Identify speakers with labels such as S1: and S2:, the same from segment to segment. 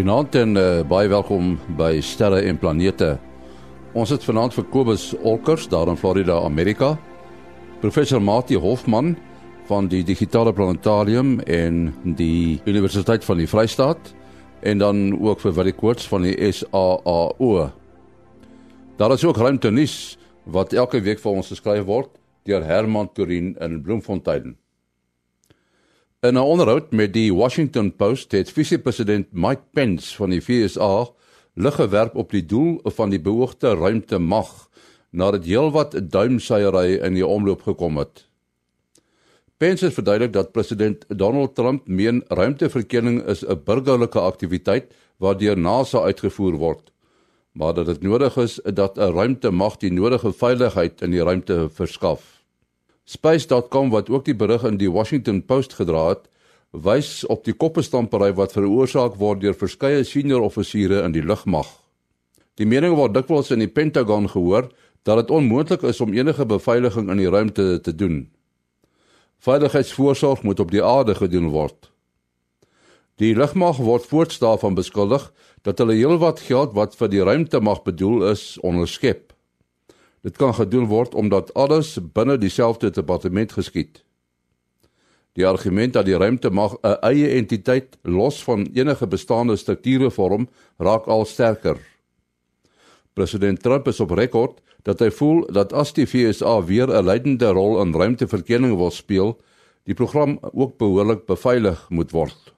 S1: Goeienaand en uh, baie welkom by Sterre en Planete. Ons het vanaand vir Kobus Olkers daar in Florida, Amerika. Professor Mati Hofman van die Digitale Planetarium en die Universiteit van die Vrystaat en dan ook vir Willie Koorts van die SAAO. Daar is ook ruimte nuus wat elke week vir ons geskryf word deur Herman Turin in Bloemfontein. In 'n onderhoud met die Washington Post het visiepresident Mike Pence van die VSA lig gewerp op die doel van die beoogde ruimtemag nadat heelwat duimsuiery in die omloop gekom het. Pence het verduidelik dat president Donald Trump meen ruimteverkenning is 'n burgerlike aktiwiteit waardeur NASA uitgevoer word, maar dat dit nodig is dat 'n ruimtemag die nodige veiligheid in die ruimte verskaf. Space.com wat ook die berig in die Washington Post gedra het, wys op die koppestampery wat veroorsaak word deur verskeie senior offisiere in die lugmag. Die mening word dikwels in die Pentagon gehoor dat dit onmoontlik is om enige beveiliging in die ruimte te doen. Veiligheidsvoorsorg moet op die aarde gedoen word. Die lugmag word van beskuldig dat hulle heelwat geld wat vir die ruimte mag bedoel is onderskep. Dit kan gedoen word omdat alles binne dieselfde departement geskied. Die argument dat die ruimte mag 'n eie entiteit los van enige bestaande strukture vorm, raak al sterker. President Trump is op rekord dat hy voel dat as die VSA weer 'n leidende rol in ruimteverkenning wil speel, die program ook behoorlik beveilig moet word.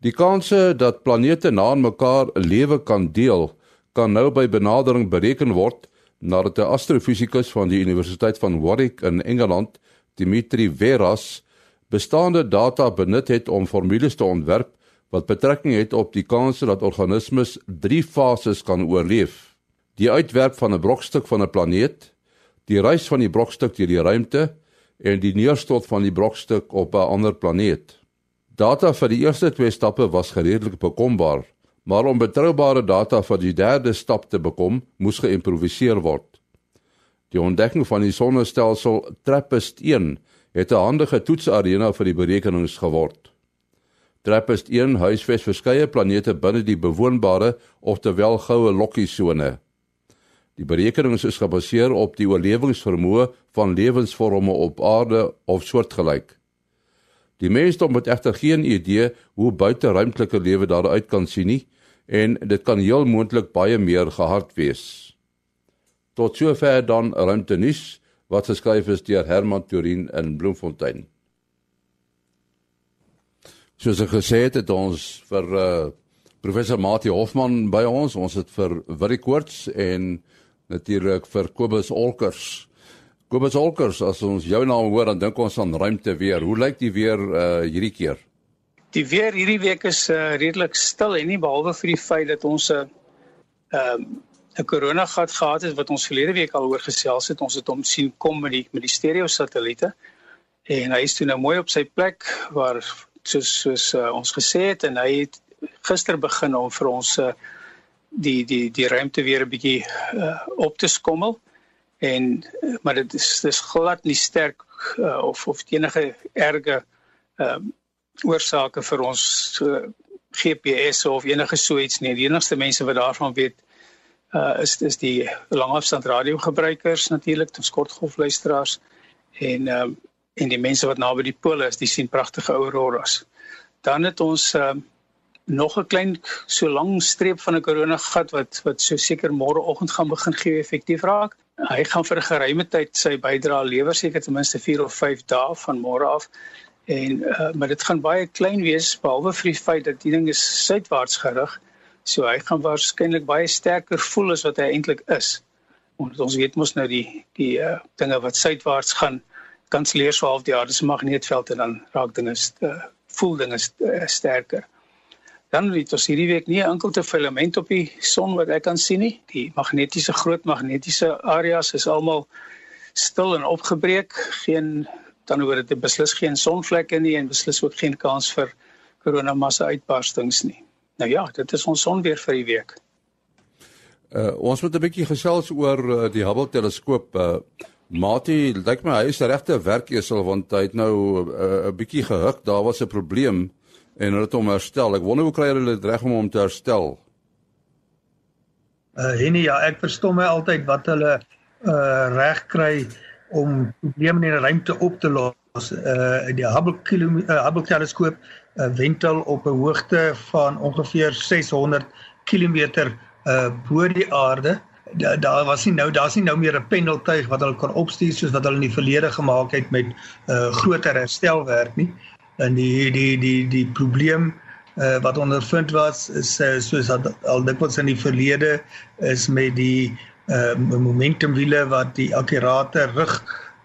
S1: Die kanse dat planete na mekaar lewe kan deel, kan nou by benadering bereken word nadat 'n astrofisikus van die Universiteit van Warwick in Engeland, Dimitri Veras, bestaande data benut het om formules te ontwerp wat betrekking het op die kans dat organismes drie fases kan oorleef: die uitwerp van 'n brokstuk van 'n planeet, die reis van die brokstuk deur die ruimte en die neerstort van die brokstuk op 'n ander planeet. Data vir die eerste twee stappe was redelik bekombaar. Maar om betroubare data vir die derde stap te bekom, moes geïmproviseer word. Die ontdekking van die sonnestelsel TRAPPIST-1 het 'n handige toetsarena vir die berekenings geword. TRAPPIST-1 huisves verskeie planete binne die bewoonbare of terwyl goue lokkiesone. Die berekenings is gebaseer op die oorlewingsvermoë van lewensvorme op aarde of soortgelyk. Die mensdom het egter geen idee hoe buiteruimtelike lewe daaruit kan sien nie en dit kan heel moontlik baie meer gehard wees. Tot sover dan ruimte nuus wat geskryf is deur Herman Turin in Bloemfontein. Soos ek gesê het, het ons vir uh, professor Mati Hofman by ons, ons het vir Willie Koorts en natuurlik vir Kobus Olkers. Kobus Olkers, as ons jou naam hoor, dan dink ons aan ruimte weer. Hoe lyk die weer uh, hierdie keer?
S2: Die weer hierdie week is uh, redelik stil en nie behalwe vir die feit dat ons 'n uh, ehm, 'n corona gat gehad het wat ons verlede week al oor gesels het. Ons het hom sien kom met die met die stereo satelliete en hy is toe nou mooi op sy plek waar soos soos uh, ons gesê het en hy het gister begin om vir ons uh, die die die ruimte weer 'n bietjie uh, op te skommel en maar dit is dis glad nie sterk uh, of of enige erge uh, oorsake vir ons uh, GPS of enige so iets nie. Die enigste mense wat daarvan weet uh is is die langafstand radiogebruikers natuurlik, ons kortgolfluisteraars en um uh, en die mense wat naby die pole is, die sien pragtige auroras. Dan het ons um uh, nog 'n klein so lang streep van 'n korona gat wat wat so seker môreoggend gaan begin gee effektief raak. Hy gaan vir 'n geruime tyd sy bydrae lewer seker ten minste 4 of 5 dae van môre af en uh, maar dit gaan baie klein wees behalwe vir die feit dat die ding is suidwaarts gerig. So hy gaan waarskynlik baie sterker voel as wat hy eintlik is. Omdat ons weet mos nou die die uh, dinge wat suidwaarts gaan kanselleer so half die aarde se magneetveld en dan raak dinge uh, voel dinge uh, sterker. Dan het ons hierdie week nie 'n enkelte filament op die son wat ek kan sien nie. Die magnetiese groot magnetiese areas is almal stil en opgebreek. Geen dan oor dit beslis geen sonvlekke nie en beslis ook geen kans vir koronamassa uitbarstings nie. Nou ja, dit is ons son weer vir die week.
S1: Uh ons moet 'n bietjie gesels oor uh, die Hubble teleskoop. Uh Mati, lyk my hy is regte werkesel want hy het nou 'n uh, bietjie gehuk. Daar was 'n probleem en hulle het hom herstel. Ek wonder hoe kry hulle dit reg om hom te herstel?
S3: Uh Henny, ja, ek verstom my altyd wat hulle uh reg kry om probleme in die ruimte op te los. Uh die Hubble uh, Hubble teleskoop uh, wentel op 'n hoogte van ongeveer 600 km uh bo die aarde. Daar da was nie nou daar's nie nou meer 'n pendeltuig wat hulle kan opstuur soos wat hulle in die verlede gemaak het met uh groter herstelwerk nie. En die die die die probleem uh wat ondervind was is uh, soos dat al dikwels in die verlede is met die uh momentumwiele wat die akkurate rig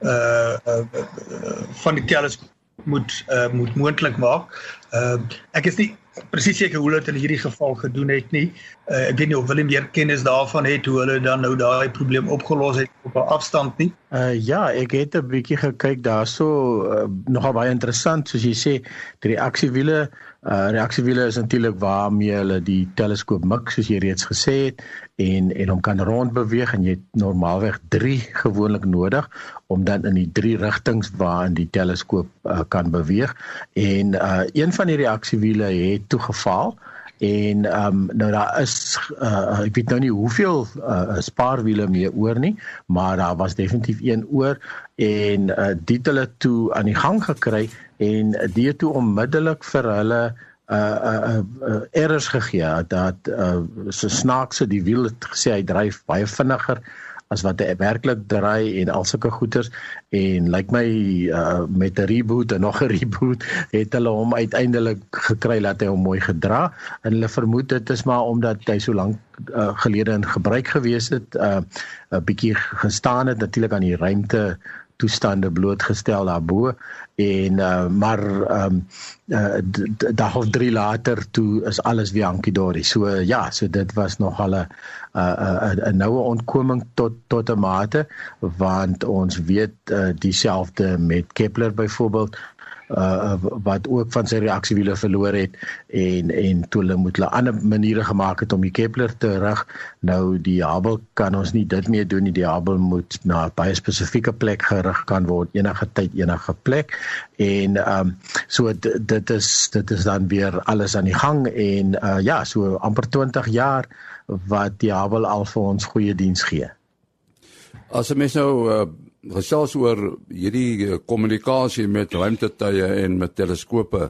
S3: uh, uh, uh van die teleskoop moet uh moet moontlik maak. Uh ek is nie presies seker hoe hulle dit in hierdie geval gedoen het nie. Uh, ek weet nie of Willem meer kennis daarvan het hoe hulle dan nou daai probleem opgelos het op 'n afstand nie.
S4: Uh ja, ek het 'n bietjie gekyk daarso uh, nogal baie interessant soos jy sê, die reaksiewiele uh reaksiewiele is natuurlik waarmee hulle die teleskoop mik soos jy reeds gesê het en en hom kan rondbeweeg en jy het normaalweg 3 gewoonlik nodig om dan in die drie rigtings waarin die teleskoop uh, kan beweeg. En uh een van die reaksiewiele het toegeval en ehm um, nou daar is uh, ek weet nou nie hoeveel uh, spaarwiele mee oor nie maar daar was definitief een oor en uh, dit hulle toe aan die gang gekry en dit toe onmiddellik vir hulle uh, uh, uh errors gegee dat uh so snaakse die wiel het gesê hy dryf baie vinniger as wat hy werklik draai en al sulke goeters en lyk like my uh, met 'n reboot en nog 'n reboot het hulle hom uiteindelik gekry dat hy hom mooi gedra en hulle vermoed dit is maar omdat hy so lank uh, gelede in gebruik gewees het uh, 'n bietjie gestaan het natuurlik aan die ruimte toestande blootgestel daarbo en uh, maar ehm um, uh, dag of 3 later toe is alles weer hankie dorie. So uh, ja, so dit was nog al 'n 'n 'n noue ontkoming tot tot 'n mate want ons weet uh, dieselfde met Kepler byvoorbeeld uh wat ook van sy reaksiewiele verloor het en en toe hulle moet hulle ander maniere gemaak het om die Kepler te rig. Nou die Hubble kan ons nie dit meer doen nie. Die Hubble moet na 'n baie spesifieke plek gerig kan word enige tyd enige plek. En um so dit is dit is dan weer alles aan die gang en uh ja, so amper 20 jaar wat die Hubble al vir ons goeie diens gee.
S1: As 'n mens nou uh gesels oor hierdie eh, kommunikasie met ruimtetuie en met teleskope.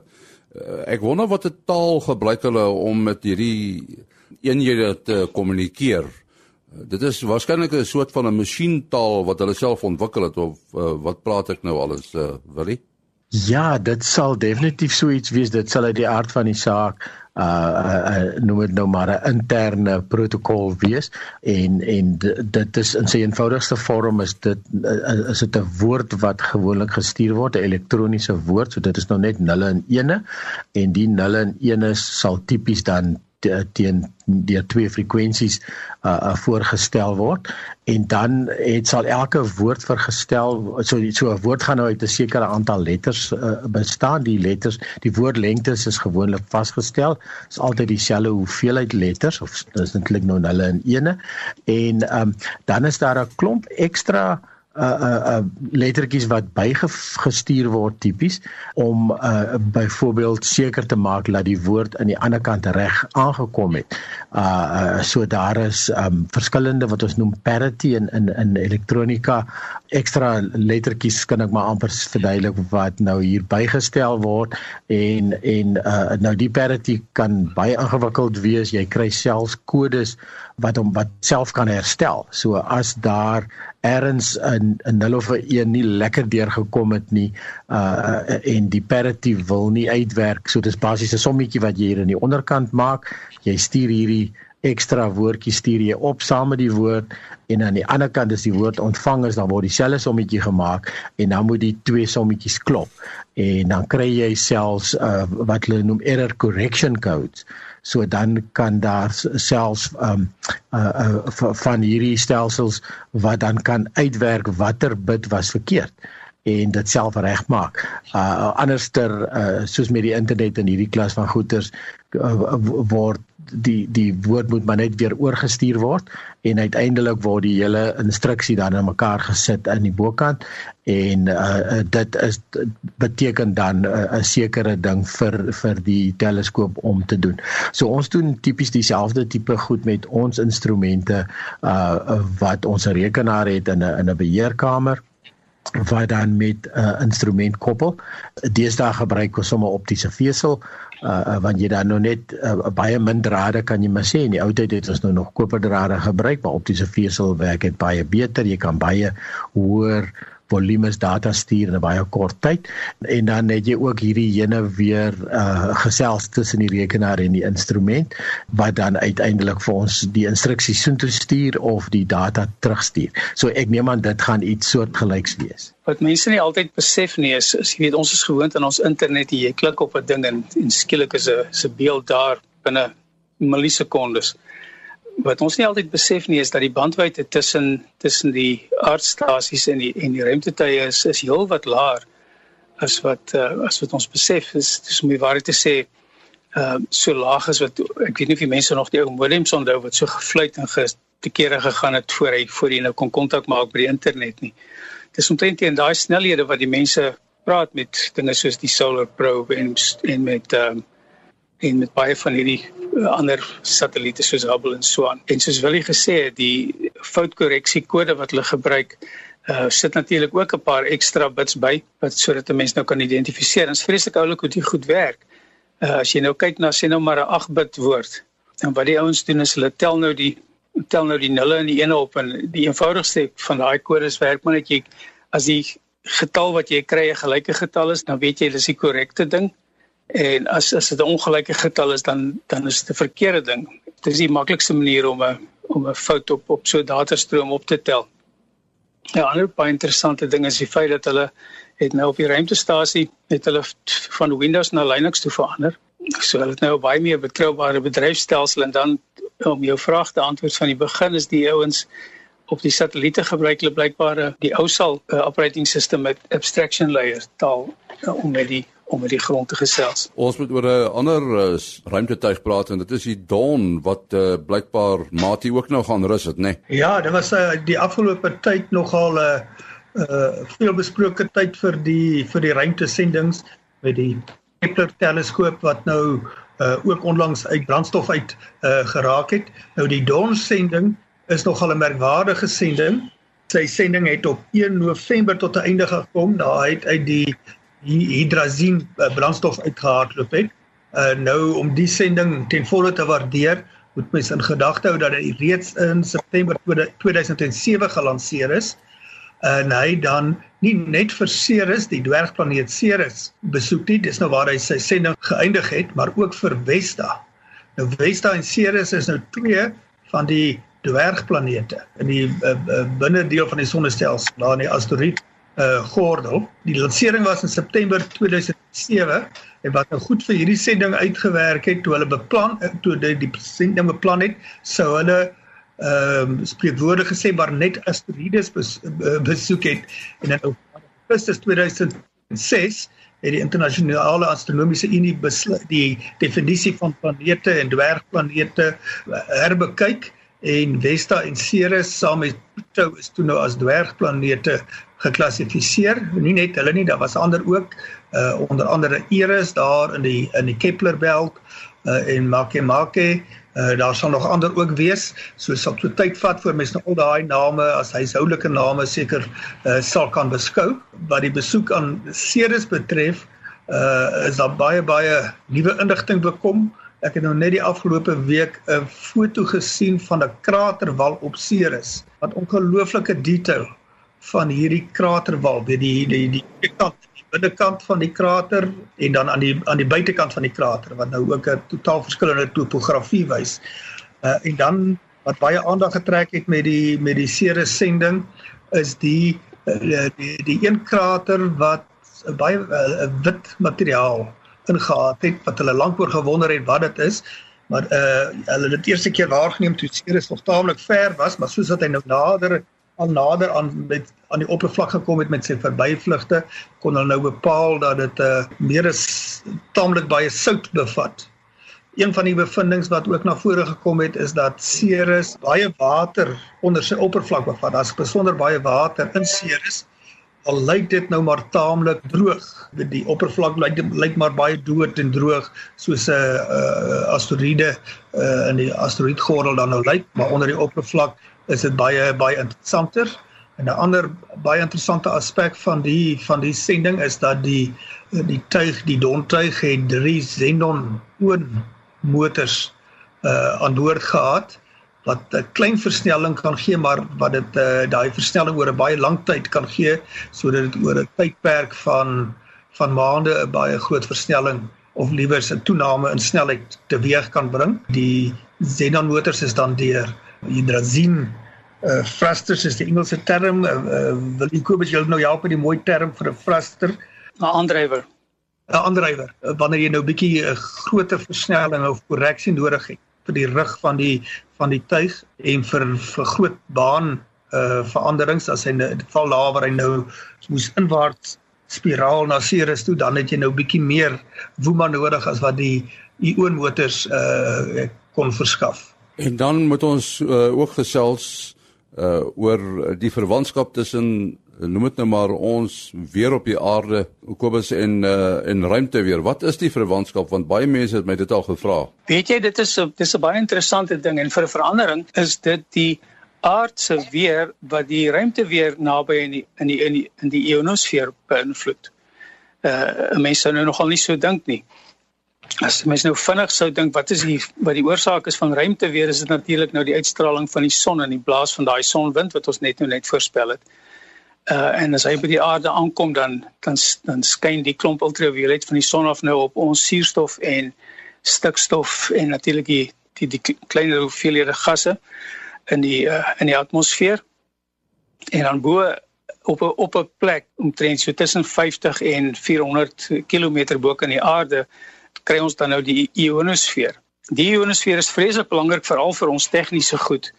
S1: Uh, ek wonder wat 'n taal gebruik hulle om met hierdie eenhede te kommunikeer. Uh, dit is waarskynlik 'n soort van 'n masjiintaal wat hulle self ontwikkel het of uh, wat praat ek nou alles uh, Willie?
S4: Ja, dit sal definitief so iets wees. Dit sal uit die aard van die saak uh, uh, noem dit nou maar 'n interne protokol wees en en dit is in sy eenvoudigste vorm is dit uh, is dit 'n woord wat gewoonlik gestuur word 'n elektroniese woord so dit is nou net nulle en ene en die nulle en ene sal tipies dan teen deur twee frekwensies uh, uh voorgestel word. En dan het sal elke woord vergestel so so 'n woord gaan nou uit 'n sekere aantal letters uh, bestaan. Die letters die woordlengtes is gewoonlik vasgestel. Is altyd dieselfde hoeveelheid letters of is eintlik nou hulle in ene. En um, dan is daar 'n klomp ekstra uh uh, uh lettertjies wat bygestuur word tipies om uh byvoorbeeld seker te maak dat die woord aan die ander kant reg aangekom het. Uh, uh so daar is um verskillende wat ons noem parity in in in elektronika ekstra lettertjies kan ek maar amper verduidelik wat nou hier bygestel word en en uh nou die parity kan baie ingewikkeld wees. Jy kry selfs kodes wat hom wat self kan herstel. So as daar erns in 'n 0 of 'n 1 nie lekker deurgekom het nie uh en die parity wil nie uitwerk. So dis basies 'n sommetjie wat jy hier in die onderkant maak. Jy stuur hierdie ekstra woordjie stuur jy op saam met die woord en aan die ander kant is die woord ontvang is dan word dieselfde sommetjie gemaak en dan moet die twee sommetjies klop. En dan kry jy selfs uh wat hulle noem error correction codes so dan kan daar selfs um uh, uh van hierdie stelsels wat dan kan uitwerk watter bit was verkeerd en dit self regmaak. Uh anderster uh soos met die internet en hierdie klas van goeters uh, word die die woord moet maar net weer oorgestuur word en uiteindelik word die hele instruksie dan in mekaar gesit in die bokant en uh, dit is beteken dan 'n uh, sekere ding vir vir die teleskoop om te doen. So ons doen tipies dieselfde tipe goed met ons instrumente uh wat ons rekenaar het in 'n in 'n beheerkamer wat dan met 'n uh, instrument koppel. Deesdae gebruik ons sommer optiese vesel uh want jy dan nou net uh, baie min drade kan jy maar sê in die ou tyd het ons nou nog koperdrade gebruik maar optiese vesel werk dit baie beter jy kan baie hoër volumes data stuur in 'n baie kort tyd en dan het jy ook hierdie hene weer uh gesels tussen die rekenaar en die instrument wat dan uiteindelik vir ons die instruksies soontoe stuur of die data terugstuur. So ek neem aan dit gaan iets soortgelyks wees.
S2: Wat mense nie altyd besef nie is, is jy weet ons is gewoond aan ons internet jy klik op 'n ding en, en skielik is 'n 'n beeld daar binne millisekondes wat ons nie altyd besef nie is dat die bandwydte tussen tussen die aardstasies en die en die ruimtetuie is is heelwat laer as wat uh, as wat ons besef is dis om die waarheid te sê uh so laag is wat ek weet nie of die mense nog die ou modems onthou wat so gefluit en te kere gegaan het voor hy voor hy nou kon kontak maak by die internet nie. Dis omtrent teen daai snelhede wat die mense praat met dinge soos die solar probe en en met ehm um, en met baie van hierdie uh, ander satelliete soos Hubble en so aan. En soos Willie gesê het, die foutkorreksie kode wat hulle gebruik, uh sit natuurlik ook 'n paar ekstra bits by wat sodat 'n mens nou kan identifiseer. Dit is vreeslik oulik hoe dit goed werk. Uh as jy nou kyk na sê nou maar 'n 8 bit woord, dan wat die ouens doen is hulle tel nou die tel nou die nulle en die ene op en die eenvoudigste van daai kodes werk maar net jy as die getal wat jy kry 'n gelyke getal is, dan weet jy dis die korrekte ding En as as dit 'n ongelyke getal is dan dan is dit 'n verkeerde ding. Dit is die maklikste manier om 'n om 'n fout op op so 'n datastroom op te tel. 'n ander baie interessante ding is die feit dat hulle het nou op die ruimtestasie het hulle van Windows na Linux toe verander. So hulle het nou baie meer betroubare bedryfstelsel en dan om jou vraag te antwoord van die begin is die ouens op die satelliete gebruik hulle blykbaar die ou sal uh, operating system met abstraction layer taal uh, om met die om met die grond te gesels.
S1: Ons moet oor 'n ander uh, ruimtetuig praat en dit is die Dawn wat uh, blykbaar Mati ook nou gaan rus het, né? Nee?
S3: Ja, dit was uh, die afgelope tyd nogal 'n uh, uh, veel besproke tyd vir die vir die ruimtesendings met die Kepler teleskoop wat nou uh, ook onlangs uit brandstof uit uh, geraak het. Nou die Dawn sending is nogal 'n merkwaardige sending. Sy sending het op 1 November tot 'n einde gekom. Daar het uit die hydrazine uh, brandstof uitgehardloop het. Uh nou om die sending ten volle te waardeer, moet mens in gedagte hou dat hy reeds in September 2007 gelanseer is. En hy dan nie net vir Ceres, die dwergplaneet Ceres besoek nie, dis nou waar hy sy sending geëindig het, maar ook vir Vesta. Nou Vesta en Ceres is nou twee van die dwergplanete in die uh, uh, binnendeel van die sonnestelsel, daar in die asteroïde uh gordel. Die lansering was in September 2007 en wat nou goed vir hierdie sending uitgewerk het toe hulle beplan eh, toe die, die sending beplan het, sou hulle ehm uh, spreekwoorde gesê maar net asteroïdes bes, uh, besoek het en in Augustus 2006 het die internasionale astronomiese unie besluit die definisie van planete en dwergplanete herbekyk en Vesta en Ceres saam met Pluto is toe nou as dwergplanete geklassifiseer. Nie net hulle nie, daar was ander ook uh onder andere Eris daar in die in die Kepler belt uh en Makemake. Uh daar sal nog ander ook wees. So sal so tyd vat voor mense nou al daai name as huishoudelike name seker uh sal kan beskou. Wat die besoek aan Ceres betref, uh is daar baie baie nuwe inligting bekom. Ek het nou net die afgelope week 'n foto gesien van 'n kraterwal op Ceres wat ongelooflike detail van hierdie kraterwal, weet die die die die kant, die binnekant van die krater en dan aan die aan die buitekant van die krater wat nou ook 'n totaal verskillende topografie wys. Uh en dan wat baie aandag getrek het met die met die Ceres sending is die uh, die die een krater wat baie uh, wit materiaal ingehaat het wat hulle lank oor gewonder het wat dit is maar uh hulle het eerste keer waargeneem toe Ceres nog taamlik ver was maar soos wat hy nou nader al nader aan met aan die oppervlak gekom het met sy verbyvlugte kon hulle nou bepaal dat dit uh meer as taamlik baie sout bevat Een van die bevindinge wat ook na vore gekom het is dat Ceres baie water onder sy oppervlak bevat. Daar's besonder baie water in Ceres. Al lyk dit nou maar taamlik droog. Die oppervlak lyk lyk maar baie dood en droog soos 'n uh, asteroïde uh, in die asteroïdgordel dan nou lyk, maar onder die oppervlak is dit baie baie interessanter. En 'n ander baie interessante aspek van die van die sending is dat die die tuig, die dontuig het drie xenon oon motors uh aan boord gehad wat 'n klein versnelling kan gee maar wat dit uh daai versnelling oor 'n baie lang tyd kan gee sodat dit oor 'n tydperk van van maande 'n baie groot versnelling of liewer 'n toename in snelheid teweeg kan bring. Die xenon motors is dan deur hydrazine uh thrusters is die Engelse term. Uh, uh wil jy Kobus jy nou help met die mooi term vir 'n thruster?
S2: 'n aandrywer.
S3: 'n aandrywer wanneer jy nou bietjie 'n groter versnelling of korreksie nodig het vir die rug van die van die tuig en vir vir groot baan uh veranderings as hy nou val daar waar hy nou moes inwaarts spiraal na Ceres toe dan het jy nou bietjie meer woema nodig as wat die ion motors uh kon verskaf.
S1: En dan moet ons uh, ook gesels uh oor die verwantskap tussen noem dit nou maar ons weer op die aarde Kobus en uh, en ruimte weer. Wat is die verwantskap want baie mense het my dit al gevra.
S2: Weet jy dit is 'n dis 'n baie interessante ding en vir 'n verandering is dit die aardse weer wat die ruimte weer naby in die in die in die, in die ionosfeer beïnvloed. Uh mense sou nou nogal nie so dink nie. As mense nou vinnig sou dink wat is die wat die oorsaak is van ruimte weer is dit natuurlik nou die uitstraling van die son en die blaas van daai sonwind wat ons net nou net voorspel het uh en as hy by die aarde aankom dan dan dan skyn die klomp ultraviolet van die son af nou op ons suurstof en stikstof en natuurlik die die die kleiner hoeveelhede gasse in die uh, in die atmosfeer en dan bo op 'n op 'n plek omtrent so tussen 50 en 400 km bo kan die aarde kry ons dan nou die ionosfeer. Die ionosfeer is vreeslik belangrik veral vir ons tegniese goed.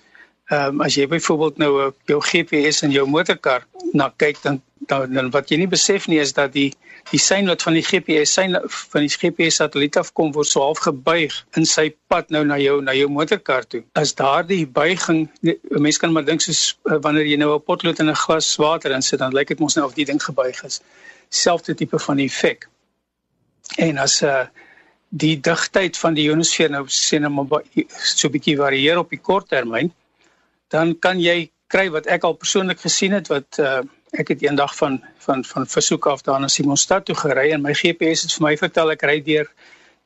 S2: Ehm um, as jy byvoorbeeld nou uh, jou GPS in jou motorkar na kyk dan, dan dan wat jy nie besef nie is dat die die sein wat van die GPS sein van die GPS satelliet afkom word so half gebuig in sy pad nou na jou na jou motorkar toe. As daardie buiging 'n mens kan maar dink soos uh, wanneer jy nou 'n potlood in 'n glas water insit dan lyk dit mos nou of die ding gebuig is. Selfde tipe van effek. En as 'n uh, die digtheid van die ionosfeer nou sien nou maar so 'n bietjie varieer op die kort termyn dan kan jy kry wat ek al persoonlik gesien het wat uh, ek het eendag van van van versoek af daar na Simonstad toe gery en my GPS het vir my vertel ek ry deur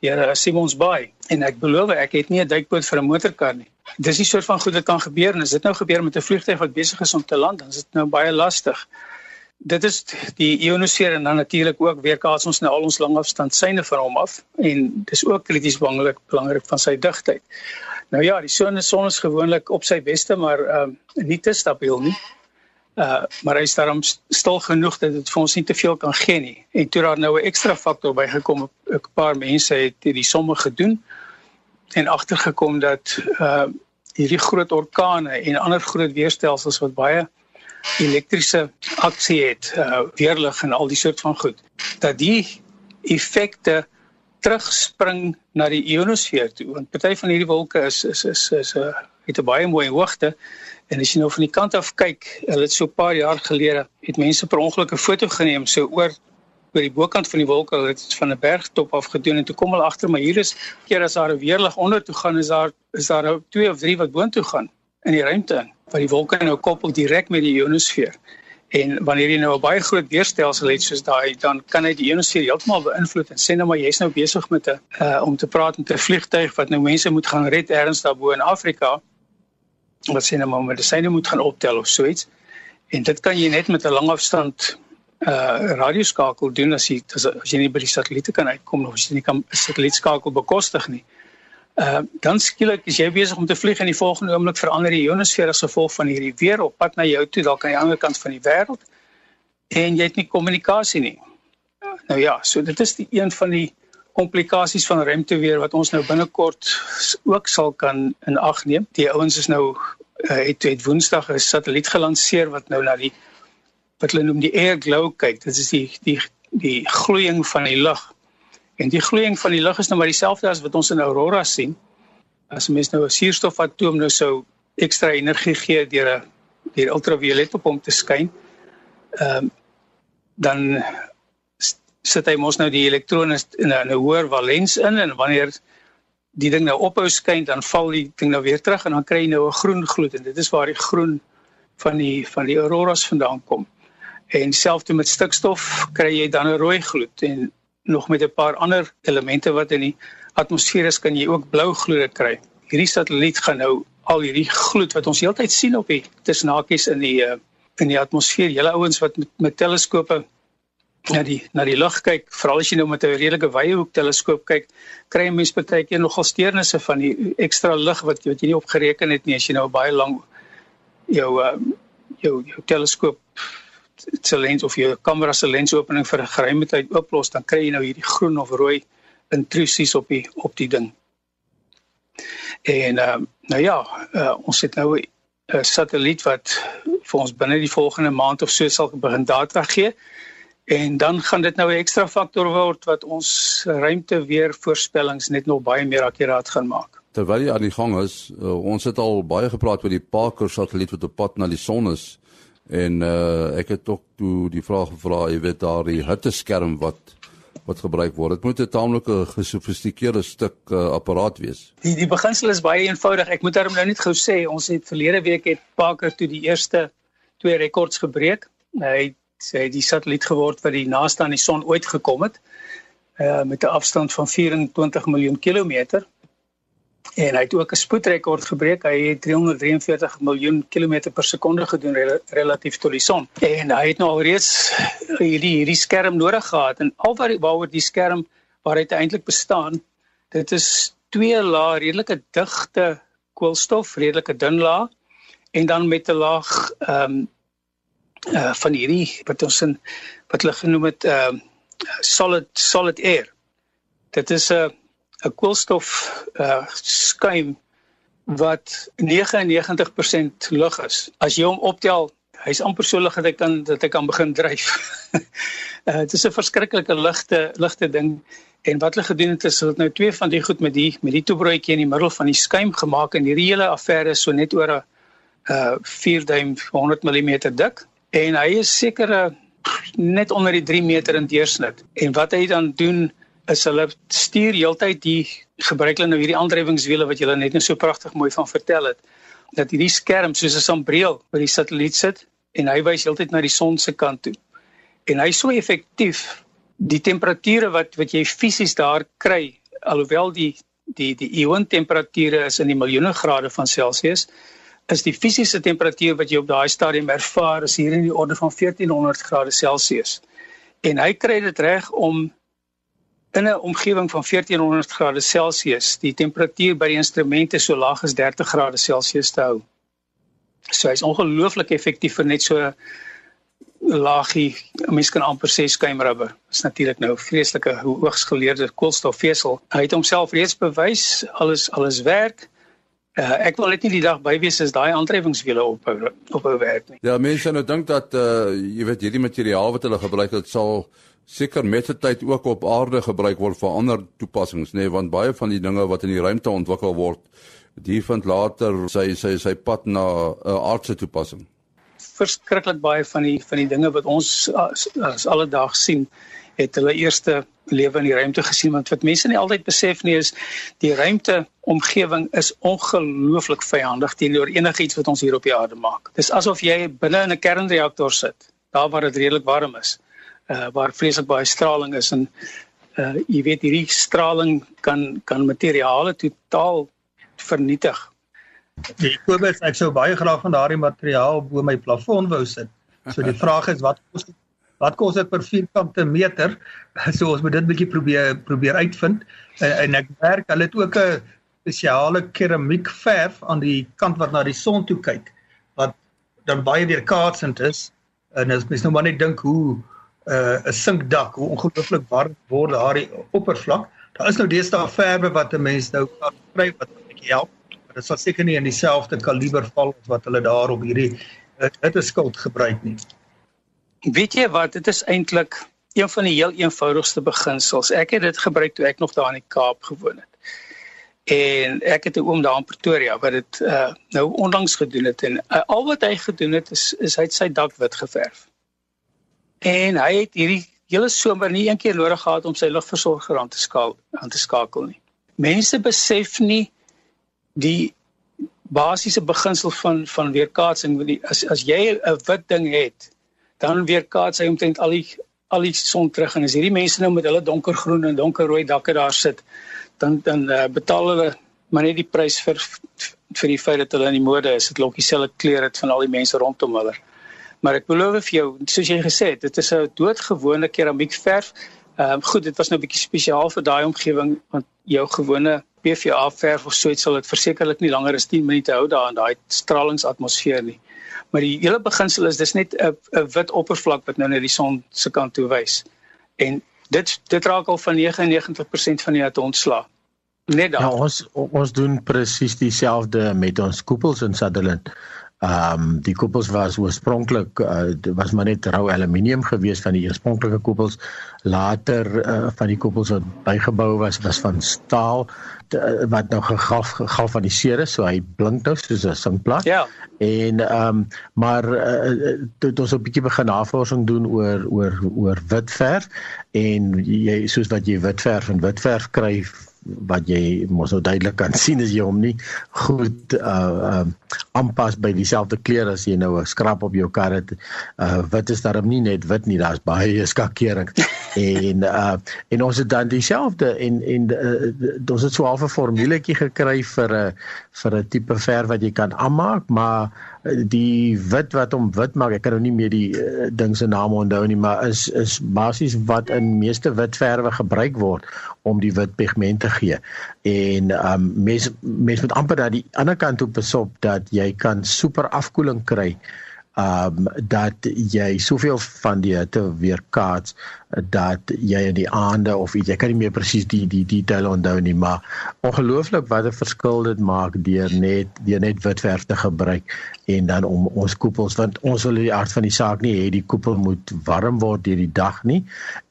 S2: deur uh, Simonsbaai en ek belowe ek het nie 'n duikboot vir 'n motorkar nie. Dis nie soort van goed wat kan gebeur en as dit nou gebeur met 'n vliegtuig wat besig is om te land, dan is dit nou baie lastig. Dit is die ionosfeer en dan natuurlik ook weerkaats ons nou al ons langafstand syne van hom af en dis ook krities belangrik belangrik van sy digtheid. Nou ja, die son is son is gewoonlik op sy beste, maar ehm uh, nie te stabiel nie. Uh maar hy is daarom stil genoeg dat dit vir ons nie te veel kan gee nie. En toe daar nou 'n ekstra faktor bygekom, 'n paar mense het hierdie somme gedoen en agtergekom dat uh hierdie groot orkane en ander groot weerstelsels wat baie elektriese aksie het, uh weerlig en al die soort van goed, dat die effekte terugspring na die ionosfeer toe. Want party van hierdie wolke is is is is 'n uh, het 'n baie mooi hoogte. En as jy nou van die kant af kyk hulle het so 'n paar jaar gelede het mense per ongeluk 'n foto geneem so oor oor die bokant van die wolke hulle het van 'n bergtop af gedoen en toe kom hulle agter maar hier is keer as daar 'n weerlig onder toe gaan is daar is daar nou twee of drie wat boontoe gaan in die ruimte in wat die wolke nou koppel direk met die ionosfeer En wanneer jy nou 'n baie groot weerstelsel het soos daai, dan kan hy die ionosfeer heeltemal beïnvloed en sê nou maar jy's nou besig met 'n uh, om te praat met 'n vliegtuig wat nou mense moet gaan red ergens daarbo in Afrika. Wat sê nou maar medisyne moet gaan optel of so iets. En dit kan jy net met 'n langafstand uh radioskakel doen as jy as, as jy nie by die satelliete kan uitkom of as jy nie kan 'n satellietskakel bekostig nie. Uh, dan skielik is jy besig om te vlieg en die volgende oomblik verander die ionosfeer as gevolg van hierdie weer op pad na jou toe dalk aan die ander kant van die wêreld en jy het nie kommunikasie nie. Nou ja, so dit is die een van die komplikasies van ruimteweer wat ons nou binnekort ook sal kan in ag neem. Die ouens is nou uh, het het Woensdag 'n satelliet gelanseer wat nou na die wat hulle noem die air glow kyk. Dit is die die die gloeiing van die lug En die gloeiing van die lig is nou maar dieselfde as wat ons in aurora sien. As 'n mens nou 'n suurstofatoom nou sou ekstra energie gee deur 'n deur ultraviolet op hom te skyn, ehm um, dan sit hy mos nou die elektrone in 'n hoër valens in en wanneer die ding nou ophou skyn dan val die ding nou weer terug en dan kry jy nou 'n groen gloed en dit is waar die groen van die van die auroras vandaan kom. En selfs met stikstof kry jy dan 'n rooi gloed en nog met 'n paar ander elemente wat in die atmosfeer is kan jy ook blou gloede kry. Hierdie satelliet gaan nou al hierdie gloed wat ons heeltyd sien op die tussenakies in die uh, in die atmosfeer. Julle ouens wat met, met teleskope na die na die lug kyk, veral as jy nou met 'n redelike wye hoek teleskoop kyk, kry jy mens baie keer nogal steurnisse van die ekstra lig wat wat jy nie opgereken het nie as jy nou baie lank jou uh, jou jou teleskoop se lens of jou kamera se lensopening vir 'n geruime tyd ooplos, dan kry jy nou hierdie groen of rooi intrusies op die op die ding. En uh, nou ja, uh, ons het nou 'n satelliet wat vir ons binne die volgende maand of so sal begin data gee. En dan gaan dit nou 'n ekstra faktor word wat ons ruimte weer voorspellings net nog baie meer akkuraat gaan maak.
S1: Terwyl jy aan die gang is, uh, ons het al baie gepraat oor die Parker satelliet wat op pad na die son is. En uh ek het ook toe die vraag gevra, jy weet daar die hitteskerm wat wat gebruik word. Dit moet 'n taamlike gesofistikeerde stuk uh, apparaat wees.
S2: Die die beginsel is baie eenvoudig. Ek moet daarom nou net gou sê, ons het verlede week het Parker toe die eerste twee rekords gebreek. Hy sê die satelliet geword wat die naaste aan die son ooit gekom het uh met 'n afstand van 24 miljoen kilometer en hy het ook 'n spoedrekord gebreek. Hy het 343 miljoen kilometer per sekonde gedoen rel relatief tot die son. En hy het nou alreeds hierdie hierdie skerm nodig gehad. En al wat waaroor die skerm waar hy eintlik bestaan dit is twee lae redelike digte koolstof redelike dun laag en dan met 'n laag ehm um, uh van hierdie wat ons in wat hulle genoem het uh solid solid air. Dit is 'n 'n koolstof uh skuim wat 99% lug is. As jy hom optel, hy's amper so lig dat hy kan dat hy kan begin dryf. uh dit is 'n verskriklike ligte ligte ding en wat hulle gedoen het is hulle het nou twee van die goed met die met die toebroodjie in die middel van die skuim gemaak en hierdie hele affære is so net oor 'n uh 4 duim 100 mm dik en hy is seker net onder die 3 meter in deursnit. En wat hy dan doen is hulle stuur heeltyd die gebruik hulle nou hierdie aandrywingswiele wat julle net nou so pragtig mooi van vertel het dat hierdie skerm soos 'n sambreel by die satelliet sit en hy wys heeltyd na die son se kant toe. En hy is so effektief die temperature wat wat jy fisies daar kry alhoewel die die die ion temperature is in die miljoene grade van Celsius is die fisiese temperatuur wat jy op daai stadium ervaar is hier in die orde van 1400 grade Celsius. En hy kry dit reg om in 'n omgewing van 1400 grade Celsius die temperatuur by die instrumente so laag as 30 grade Celsius te hou. So hy's ongelooflik effektief vir net so laagie, mens kan amper sê skuimrubber. Dit is natuurlik nou vreeslike hoogs geleerde koolstofvesel. Hy het homself reeds bewys, alles alles werk. Uh, ek wil net nie die dag by wees as daai aantrekkingswiele op op hou werk nie.
S1: Ja, mense nou dink dat uh jy weet hierdie materiaal wat hulle gebruik het sal seker met die tyd ook op aarde gebruik word vir ander toepassings, nê, nee, want baie van die dinge wat in die ruimte ontwikkel word, die vind later sy sy sy pad na 'n uh, aardse toepassing.
S2: Verskriklik baie van die van die dinge wat ons as, as alledaag sien, het hulle eerste lewe in die ruimte gesien want wat mense nie altyd besef nie is die ruimte omgewing is ongelooflik vyandig teenoor enigiets wat ons hier op die aarde maak. Dis asof jy binne in 'n kernreaktor sit, daar waar dit redelik warm is, uh waar vreeslik baie straling is en uh jy weet hierdie straling kan kan materiale totaal vernietig.
S3: Die Kobus, ek sou baie graag van daardie materiaal bo my plafon wou sit. So die vraag is wat kos wat kos dit per vierkante meter? So ons moet dit bietjie probeer probeer uitvind. En, en ek werk, hulle het ook 'n spesiale keramiek verf aan die kant wat na die son toe kyk wat dan baie weerkaatsend is. En as mens nou maar net dink hoe 'n uh, sinkdak, hoe ongelooflik warm word daardie oppervlak. Daar is nou deesdae verwe wat 'n mens nou kan kry wat 'n bietjie help. Maar dit sal seker nie in dieselfde kaliber val as wat hulle daar op hierdie dit is skuld gebruik nie.
S2: Weet jy wat, dit is eintlik een van die heel eenvoudigste beginsels. Ek het dit gebruik toe ek nog daar in die Kaap gewoon het. En ek het 'n oom daar in Pretoria wat dit uh nou onlangs gedoen het en uh, al wat hy gedoen het is is hy het sy dak wit geverf. En hy het hierdie hele somer nie een keer nodig gehad om sy lugversorger aan te skakel aan te skakel nie. Mense besef nie die basiese beginsel van van weerkaatsing as as jy 'n wit ding het dan weerkaats hy omtrent al die al die son terug. En as hierdie mense nou met hulle donkergroen en donkerrooi dakke daar sit dan dan uh, betaal hulle maar net die prys vir vir die feit dat hulle in die mode is. Dit lokkie selfe klere het van al die mense rondom hulle maar ek belowe vir jou soos jy gesê het dit is 'n doodgewone keramiekverf ehm uh, goed dit was nou 'n bietjie spesiaal vir daai omgewing want jou gewone PVA verf of so iets sal dit versekerlik nie langer as 10 minute hou daar in daai stralingsatmosfeer nie Maar die hele beginsel is dis net 'n wit oppervlak wat nou net die son se kant toe wys. En dit dit raak al van 99% van die atoom ontslaa. Net dan.
S4: Ja, ons ons doen presies dieselfde met ons koepels in Sutherland. Ehm um, die koepels was oorspronklik uh, was maar net rou aluminium geweest van die oorspronklike koepels. Later uh, van die koepels wat bygebou was was van staal uh, wat nou gegaf gegalvaniseer is, so hy blink nou soos 'n singplaat.
S2: Ja.
S4: En ehm um, maar uh, toe ons 'n bietjie begin navorsing doen oor oor oor wit verf en jy soos wat jy wit verf en wit verf kry wat jy mos nou duidelik kan sien as jy hom nie goed uh um aanpas by dieselfde kleur as jy nou 'n skrap op jou kar het. Uh wit is daarom nie net wit nie, daar's baie skakering. en uh en ons het dan dieselfde en en uh, ons het so 'n formuletjie gekry vir 'n vir 'n tipe verf wat jy kan aanmaak, maar die wit wat hom wit maak, ek kan nou nie meer die uh, ding se naam onthou nie, maar is is basies wat in meeste witverwe gebruik word om die wit pigment te gee. En um mense mense moet amper dat die ander kant op besop dat jy kan super afkoeling kry um dat jy soveel van die hitte weerkaats dat jy in die aande of iets, ek kan nie meer presies die die detail onthou nie, maar ongelooflik wat 'n verskil dit maak deur net deur net wit verf te gebruik en dan om ons koepels want ons wil die aard van die saak nie hê die koepel moet warm word deur die dag nie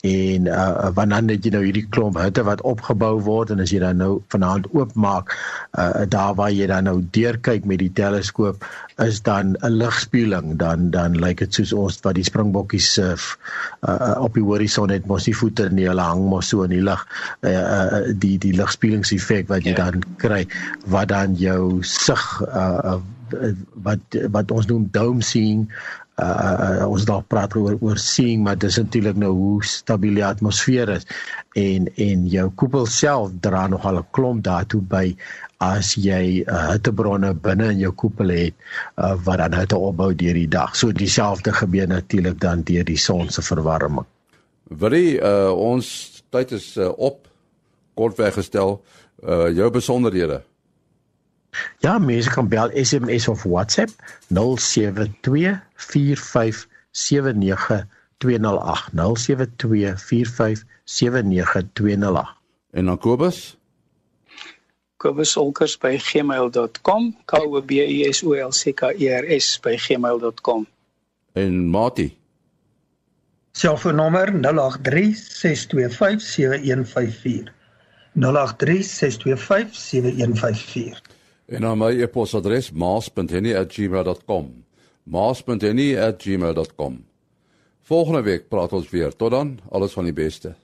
S4: en uh wanneer net jy nou hierdie klomp hitte wat opgebou word en as jy dan nou vanaand oopmaak uh daar waar jy dan nou deur kyk met die teleskoop is dan 'n ligspieeling dan dan lyk like dit soos ons wat die springbokkies surf uh, op die horison het mos die voete nie hulle hang mos so in die lug uh, uh, die die ligspielingseffek wat jy ja. dan kry wat dan jou sig uh, wat wat ons noem dome seeing uh, ons daar praat oor oor seeing maar dis natuurlik nou hoe stabiel die atmosfeer is en en jou koepel self dra nog al 'n klomp daartoe by as jy uh, hittebronne binne in jou koepel het uh, wat dan hitte opbou deur die dag. So dieselfde gebeur natuurlik dan deur die son se verwarming.
S1: Wie uh, ons tyd is uh, op. Kort weggestel. Uh, jou besonderhede.
S4: Ja, mense kan bel SMS of WhatsApp 072 4579 208 072 4579 208
S1: En dan Kobus?
S2: Kobusolkers@gmail.com k o b u s o l c k e r s by gmail.com
S1: en Mati
S3: selfoonnommer 0836257154 0836257154
S1: en dan my e-posadres maas.henny@gmail.com maas.henny@gmail.com volgende week praat ons weer. Tot dan. Alles van die beste